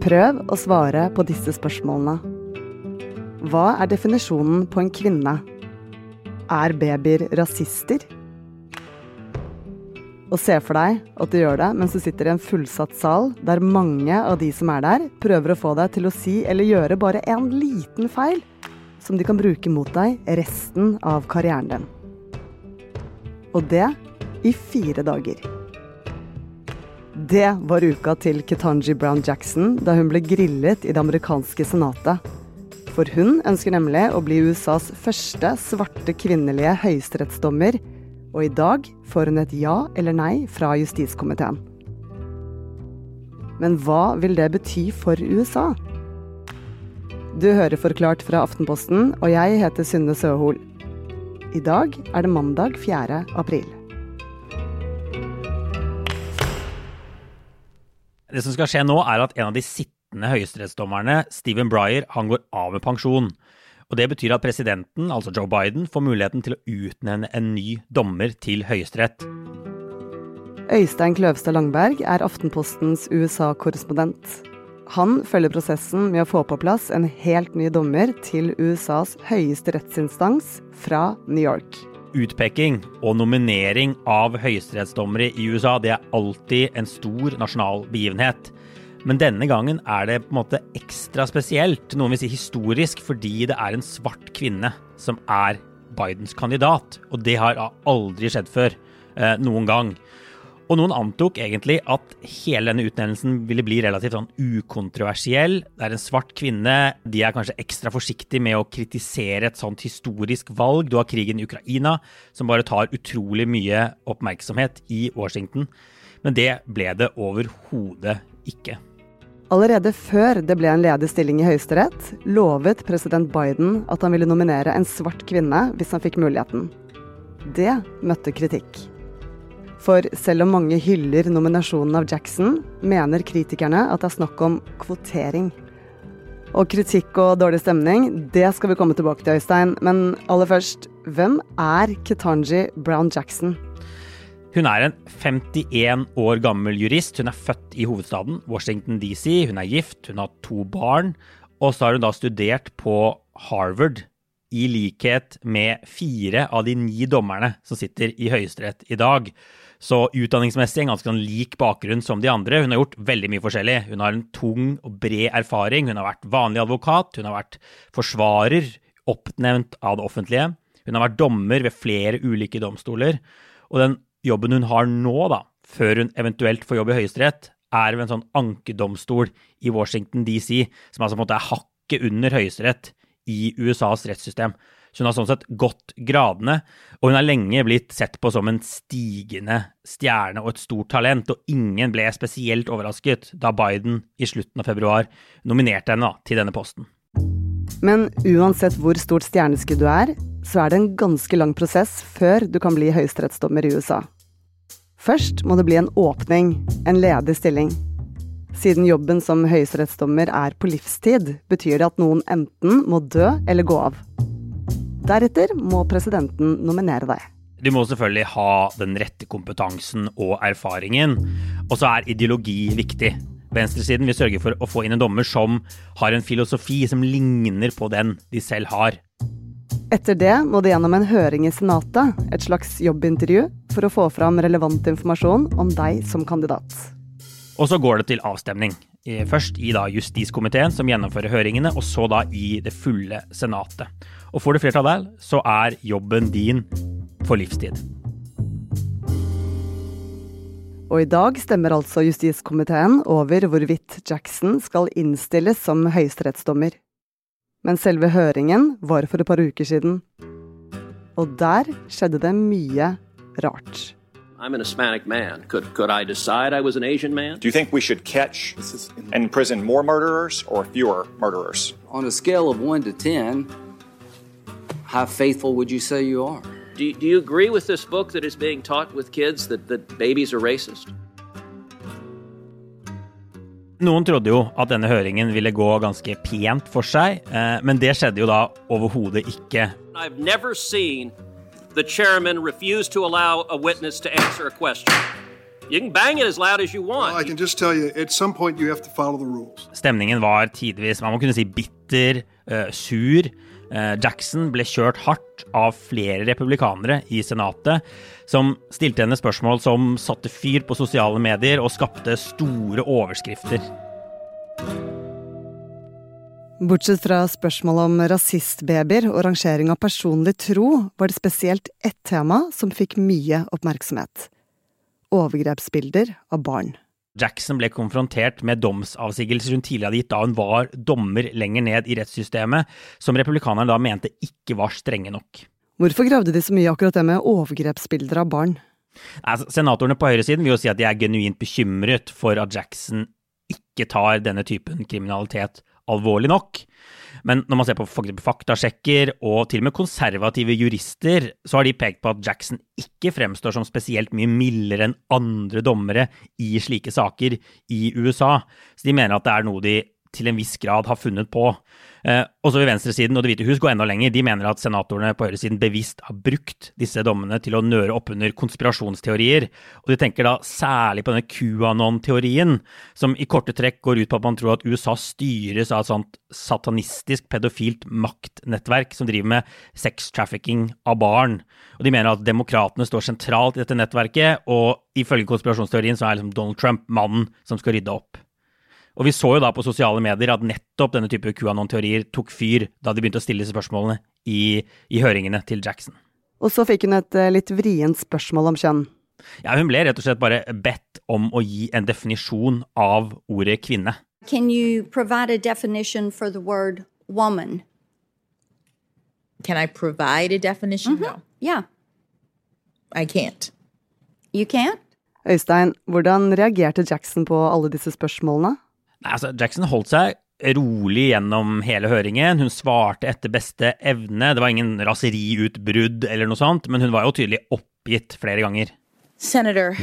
Prøv å svare på disse spørsmålene. Hva er definisjonen på en kvinne? Er babyer rasister? Og se for deg at du gjør det mens du sitter i en fullsatt sal der mange av de som er der, prøver å få deg til å si eller gjøre bare en liten feil som de kan bruke mot deg resten av karrieren din. Og det i fire dager. Det var uka til Ketanji Brown Jackson da hun ble grillet i det amerikanske senatet. For hun ønsker nemlig å bli USAs første svarte kvinnelige høyesterettsdommer og i dag får hun et ja eller nei fra justiskomiteen. Men hva vil det bety for USA? Du hører Forklart fra Aftenposten, og jeg heter Synne Søhol. I dag er det mandag 4. april. Det som skal skje nå, er at en av de sittende høyesterettsdommerne, Stephen Breyer, han går av med pensjon. Og Det betyr at presidenten, altså Joe Biden, får muligheten til å utnevne en ny dommer til Høyesterett. Øystein Kløvstad Langberg er Aftenpostens USA-korrespondent. Han følger prosessen med å få på plass en helt ny dommer til USAs høyeste rettsinstans fra New York. Utpeking og nominering av høyesterettsdommere i USA det er alltid en stor nasjonal begivenhet. Men denne gangen er det på en måte ekstra spesielt, noen vil si historisk, fordi det er en svart kvinne som er Bidens kandidat. Og det har aldri skjedd før. Eh, noen gang. Og noen antok egentlig at hele denne utnevnelsen ville bli relativt sånn ukontroversiell. Det er en svart kvinne. De er kanskje ekstra forsiktige med å kritisere et sånt historisk valg. Du har krigen i Ukraina, som bare tar utrolig mye oppmerksomhet i Washington. Men det ble det overhodet ikke. Allerede før det ble en ledig stilling i Høyesterett, lovet president Biden at han ville nominere en svart kvinne hvis han fikk muligheten. Det møtte kritikk. For selv om mange hyller nominasjonen av Jackson, mener kritikerne at det er snakk om kvotering. Og kritikk og dårlig stemning, det skal vi komme tilbake til, Øystein. Men aller først, hvem er Ketanji Brown Jackson? Hun er en 51 år gammel jurist. Hun er født i hovedstaden, Washington DC. Hun er gift, hun har to barn. Og så har hun da studert på Harvard, i likhet med fire av de ni dommerne som sitter i Høyesterett i dag. Så utdanningsmessig en ganske sånn lik bakgrunn som de andre. Hun har gjort veldig mye forskjellig. Hun har en tung og bred erfaring. Hun har vært vanlig advokat, hun har vært forsvarer, oppnevnt av det offentlige. Hun har vært dommer ved flere ulike domstoler. Og den jobben hun har nå, da, før hun eventuelt får jobb i Høyesterett, er ved en sånn ankedomstol i Washington DC, som altså på en måte er hakket under Høyesterett i USAs rettssystem. Så hun har sånn sett gått gradene, og hun har lenge blitt sett på som en stigende stjerne og et stort talent, og ingen ble spesielt overrasket da Biden i slutten av februar nominerte henne til denne posten. Men uansett hvor stort stjerneskudd du er, så er det en ganske lang prosess før du kan bli høyesterettsdommer i USA. Først må det bli en åpning, en ledig stilling. Siden jobben som høyesterettsdommer er på livstid, betyr det at noen enten må dø eller gå av. Deretter må presidenten nominere deg. Du må selvfølgelig ha den rette kompetansen og erfaringen. Og så er ideologi viktig. Venstresiden vil sørge for å få inn en dommer som har en filosofi som ligner på den de selv har. Etter det må det gjennom en høring i Senatet, et slags jobbintervju, for å få fram relevant informasjon om deg som kandidat. Og så går det til avstemning. Først i da justiskomiteen, som gjennomfører høringene, og så da i det fulle senatet. Og får du flertall der, så er jobben din for livstid. Og i dag stemmer altså justiskomiteen over hvorvidt Jackson skal innstilles som høyesterettsdommer. Men selve høringen var for et par uker siden. Og der skjedde det mye rart. I'm an Hispanic man. Could, could I decide I was an Asian man? Do you think we should catch and imprison more murderers or fewer murderers? On a scale of 1 to 10, how faithful would you say you are? Do, do you agree with this book that is being taught with kids that, that babies are racist? Noen trodde jo at denne høringen ville gå ganske pent for seg, eh, men det skjedde jo da overhodet ikke. I've never seen the chairman refused to allow a witness to answer a question. You can bang it as loud as you want. I can just tell you, at some point, you have to follow the rules. Stemningen var tidvis, man må kunne si bitter, uh, sur. Uh, Jackson ble kjørt hardt av flere republikanere i Senatet, som stilte henne spørsmål som satte fyr på sosiale medier og skapte store overskrifter. Bortsett fra spørsmålet om rasistbabyer og rangering av personlig tro, var det spesielt ett tema som fikk mye oppmerksomhet. Overgrepsbilder av barn. Jackson ble konfrontert med domsavsigelser hun tidligere hadde gitt da hun var dommer lenger ned i rettssystemet, som republikanerne da mente ikke var strenge nok. Hvorfor gravde de så mye akkurat det med overgrepsbilder av barn? Altså, senatorene på høyresiden vil jo si at de er genuint bekymret for at Jackson ikke tar denne typen kriminalitet alvorlig nok. Men når man ser på faktasjekker og til og med konservative jurister, så har de pekt på at Jackson ikke fremstår som spesielt mye mildere enn andre dommere i slike saker i USA. Så de mener at det er noe de til en viss grad har funnet på. Eh, også ved venstresiden og Det hvite hus går enda lenger. De mener at senatorene på høyresiden bevisst har brukt disse dommene til å nøre opp under konspirasjonsteorier. Og de tenker da særlig på denne QAnon-teorien, som i korte trekk går ut på at man tror at USA styres av et sånt satanistisk pedofilt maktnettverk som driver med sex-trafficking av barn. Og de mener at demokratene står sentralt i dette nettverket, og ifølge konspirasjonsteorien så er liksom Donald Trump mannen som skal rydde opp. Og vi så jo da på sosiale medier at nettopp denne type QAnon-teorier tok fyr da de begynte å stille disse spørsmålene i, i høringene til Jackson. Og så fikk hun et eh, litt vrient spørsmål om kjønn. Ja, hun ble rett og slett bare bedt om å gi en definisjon av ordet kvinne. Can you provide a definition for the word woman? Can I provide a definition? No, Yeah, I can't. you can't? Øystein, hvordan reagerte Jackson på alle disse spørsmålene? Nei, altså, Jackson holdt seg rolig gjennom hele høringen. Hun svarte etter beste evne. Det var ingen raseriutbrudd eller noe sånt, men hun var jo tydelig oppgitt flere ganger. Senator,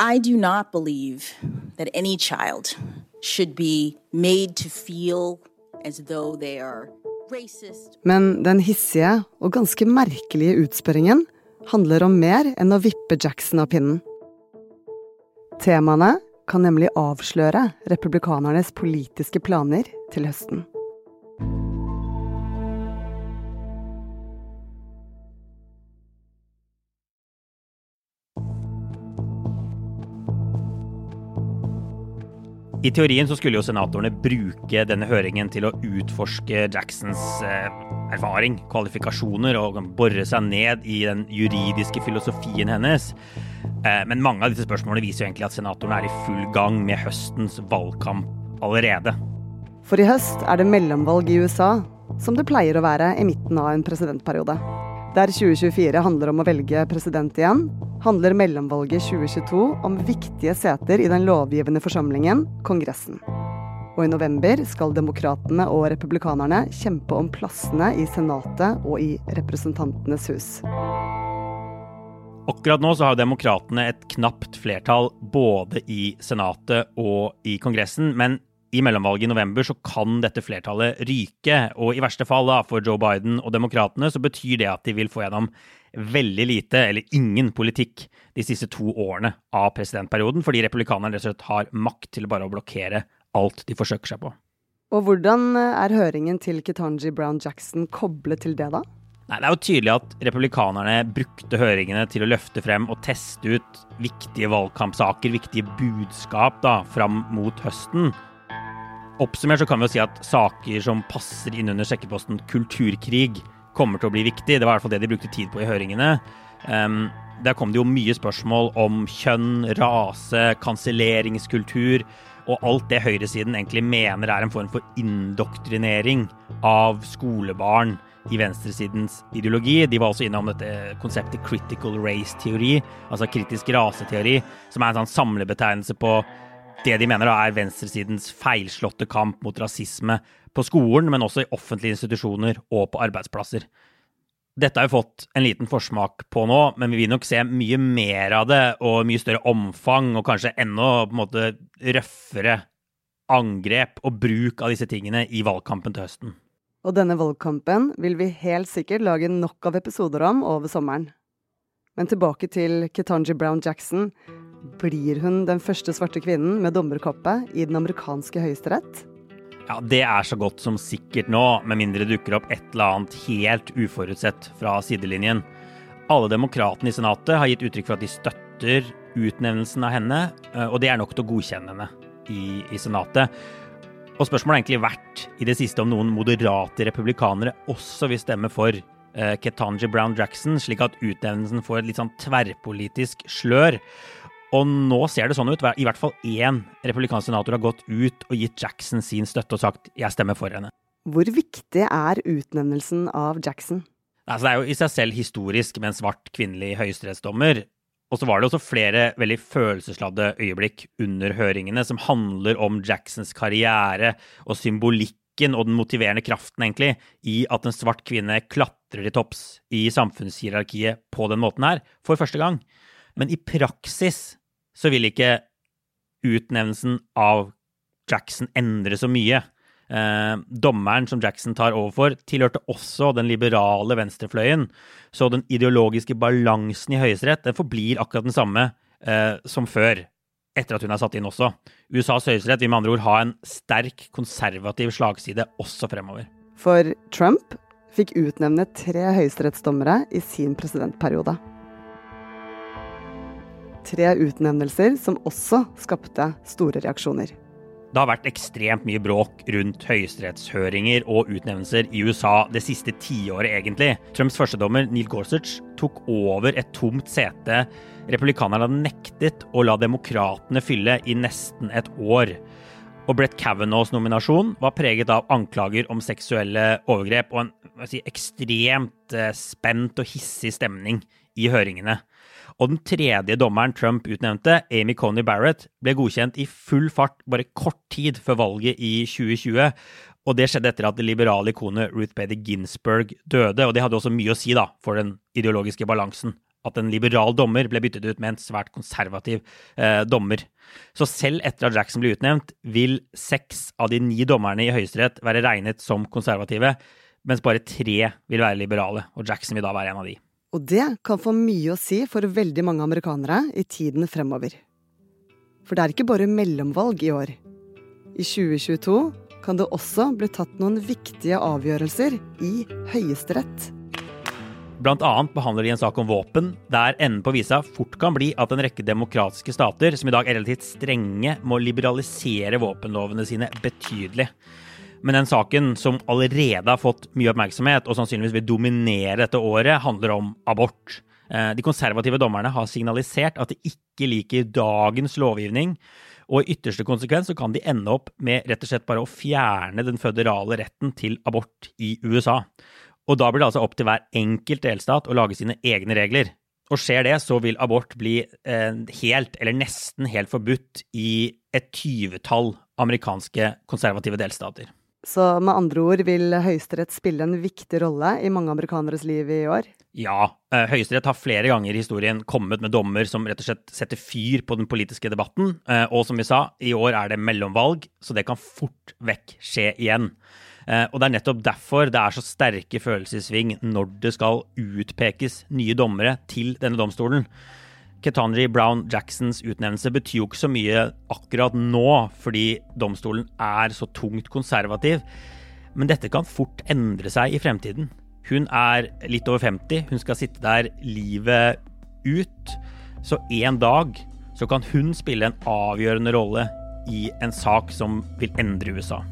I do not believe that any child should be made to feel as though they are racist. Men den hissige og ganske merkelige utspørringen handler om mer enn å vippe Jackson av pinnen. Temaene kan nemlig avsløre republikanernes politiske planer til høsten. I teorien så skulle jo senatorene bruke denne høringen til å utforske Jacksons eh, erfaring, kvalifikasjoner, og bore seg ned i den juridiske filosofien hennes. Eh, men mange av disse spørsmålene viser jo egentlig at senatoren er i full gang med høstens valgkamp allerede. For i høst er det mellomvalg i USA, som det pleier å være i midten av en presidentperiode. Der 2024 handler om å velge president igjen, handler mellomvalget 2022 om viktige seter i den lovgivende forsamlingen, Kongressen. Og i november skal demokratene og republikanerne kjempe om plassene i Senatet og i Representantenes hus. Akkurat nå så har demokratene et knapt flertall både i Senatet og i Kongressen, men i mellomvalget i november så kan dette flertallet ryke. Og i verste fall da, for Joe Biden og demokratene så betyr det at de vil få gjennom veldig lite eller ingen politikk de siste to årene av presidentperioden, fordi republikanerne rett og slett har makt til bare å blokkere alt de forsøker seg på. Og hvordan er høringen til Ketanji Brown Jackson koblet til det, da? Nei, Det er jo tydelig at republikanerne brukte høringene til å løfte frem og teste ut viktige valgkampsaker, viktige budskap da, fram mot høsten. Oppsummert så kan vi jo si at saker som passer inn under sjekkeposten kulturkrig, kommer til å bli viktig. Det var i hvert fall det de brukte tid på i høringene. Um, der kom det jo mye spørsmål om kjønn, rase, kanselleringskultur og alt det høyresiden egentlig mener er en form for indoktrinering av skolebarn i venstresidens ideologi. De var også innom dette konseptet critical race-teori, altså kritisk raseteori, som er en sånn samlebetegnelse på det de mener er venstresidens feilslåtte kamp mot rasisme på skolen, men også i offentlige institusjoner og på arbeidsplasser. Dette har vi fått en liten forsmak på nå, men vi vil nok se mye mer av det, og mye større omfang, og kanskje enda på en måte røffere angrep og bruk av disse tingene i valgkampen til høsten. Og denne valgkampen vil vi helt sikkert lage nok av episoder om over sommeren. Men tilbake til Ketanji Brown Jackson. Blir hun den første svarte kvinnen med dommerkoppe i den amerikanske høyesterett? Ja, Det er så godt som sikkert nå, med mindre det dukker opp et eller annet helt uforutsett fra sidelinjen. Alle demokratene i Senatet har gitt uttrykk for at de støtter utnevnelsen av henne, eh, og det er nok til å godkjenne henne i, i Senatet. Og spørsmålet har egentlig vært i det siste om noen moderate republikanere også vil stemme for uh, Ketanji Brown Jackson, slik at utnevnelsen får et litt sånn tverrpolitisk slør. Og nå ser det sånn ut. I hvert fall én republikansk senator har gått ut og gitt Jackson sin støtte og sagt 'jeg stemmer for henne'. Hvor viktig er utnevnelsen av Jackson? Altså, det er jo i seg selv historisk med en svart kvinnelig høyesterettsdommer. Og så var det også flere veldig følelsesladde øyeblikk under høringene som handler om Jacksons karriere og symbolikken og den motiverende kraften, egentlig, i at en svart kvinne klatrer til topps i samfunnshierarkiet på den måten her, for første gang. Men i praksis så vil ikke utnevnelsen av Jackson endre så mye. Eh, dommeren som Jackson tar overfor, tilhørte også den liberale venstrefløyen, så den ideologiske balansen i Høyesterett den forblir akkurat den samme eh, som før, etter at hun er satt inn også. USAs høyesterett vil med andre ord ha en sterk konservativ slagside også fremover. For Trump fikk utnevne tre høyesterettsdommere i sin presidentperiode tre utnevnelser som også skapte store reaksjoner. Det har vært ekstremt mye bråk rundt høyesterettshøringer og utnevnelser i USA det siste tiåret, egentlig. Trumps førstedommer Neil Gorsuch tok over et tomt sete republikanerne hadde nektet å la demokratene fylle i nesten et år. Og Brett Kavanaughs nominasjon var preget av anklager om seksuelle overgrep og en si, ekstremt eh, spent og hissig stemning i høringene. Og den tredje dommeren Trump utnevnte, Amy Coney Barrett, ble godkjent i full fart bare kort tid før valget i 2020. Og det skjedde etter at det liberale ikonet Ruth Bader Ginsburg døde. Og det hadde også mye å si da, for den ideologiske balansen. At en liberal dommer ble byttet ut med en svært konservativ eh, dommer. Så selv etter at Jackson ble utnevnt, vil seks av de ni dommerne i Høyesterett være regnet som konservative, mens bare tre vil være liberale. Og Jackson vil da være en av de. Og det kan få mye å si for veldig mange amerikanere i tiden fremover. For det er ikke bare mellomvalg i år. I 2022 kan det også bli tatt noen viktige avgjørelser i Høyesterett. Blant annet behandler de en sak om våpen, der enden på visa fort kan bli at en rekke demokratiske stater, som i dag er relativt strenge, må liberalisere våpenlovene sine betydelig. Men den saken som allerede har fått mye oppmerksomhet, og sannsynligvis vil dominere dette året, handler om abort. Eh, de konservative dommerne har signalisert at de ikke liker dagens lovgivning, og i ytterste konsekvens så kan de ende opp med rett og slett bare å fjerne den føderale retten til abort i USA. Og da blir det altså opp til hver enkelt delstat å lage sine egne regler. Og skjer det, så vil abort bli eh, helt, eller nesten helt forbudt i et tyvetall amerikanske konservative delstater. Så med andre ord vil Høyesterett spille en viktig rolle i mange amerikaneres liv i år? Ja. Eh, Høyesterett har flere ganger i historien kommet med dommer som rett og slett setter fyr på den politiske debatten. Eh, og som vi sa, i år er det mellomvalg, så det kan fort vekk skje igjen. Eh, og det er nettopp derfor det er så sterke følelser når det skal utpekes nye dommere til denne domstolen. Ketanji Brown Jacksons utnevnelse betyr jo ikke så mye akkurat nå, fordi domstolen er så tungt konservativ. Men dette kan fort endre seg i fremtiden. Hun er litt over 50, hun skal sitte der livet ut. Så en dag så kan hun spille en avgjørende rolle i en sak som vil endre USA.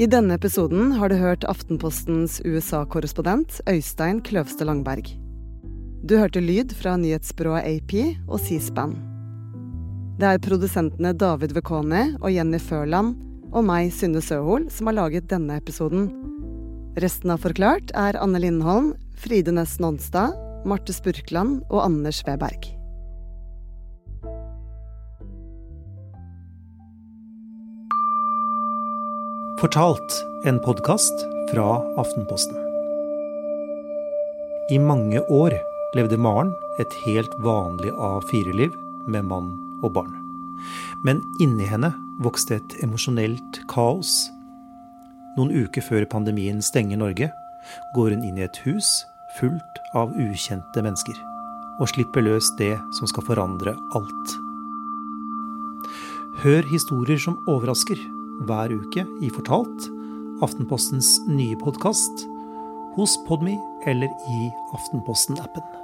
I denne episoden har du hørt Aftenpostens USA-korrespondent Øystein Kløvstad Langberg. Du hørte lyd fra nyhetsbyrået AP og C-SPAN. Det er produsentene David Vekoni og Jenny Førland og meg, Synne Søhol, som har laget denne episoden. Resten av Forklart er Anne Lindholm, Fride Næss Nonstad, Marte Spurkland og Anders Weberg. Fortalt, en podkast fra Aftenposten. I mange år levde Maren et helt vanlig A4-liv med mann og barn. Men inni henne vokste et emosjonelt kaos. Noen uker før pandemien stenger Norge, går hun inn i et hus fullt av ukjente mennesker. Og slipper løs det som skal forandre alt. Hør historier som overrasker hver uke i Fortalt, Aftenpostens nye podkast, hos Podme eller i Aftenposten-appen.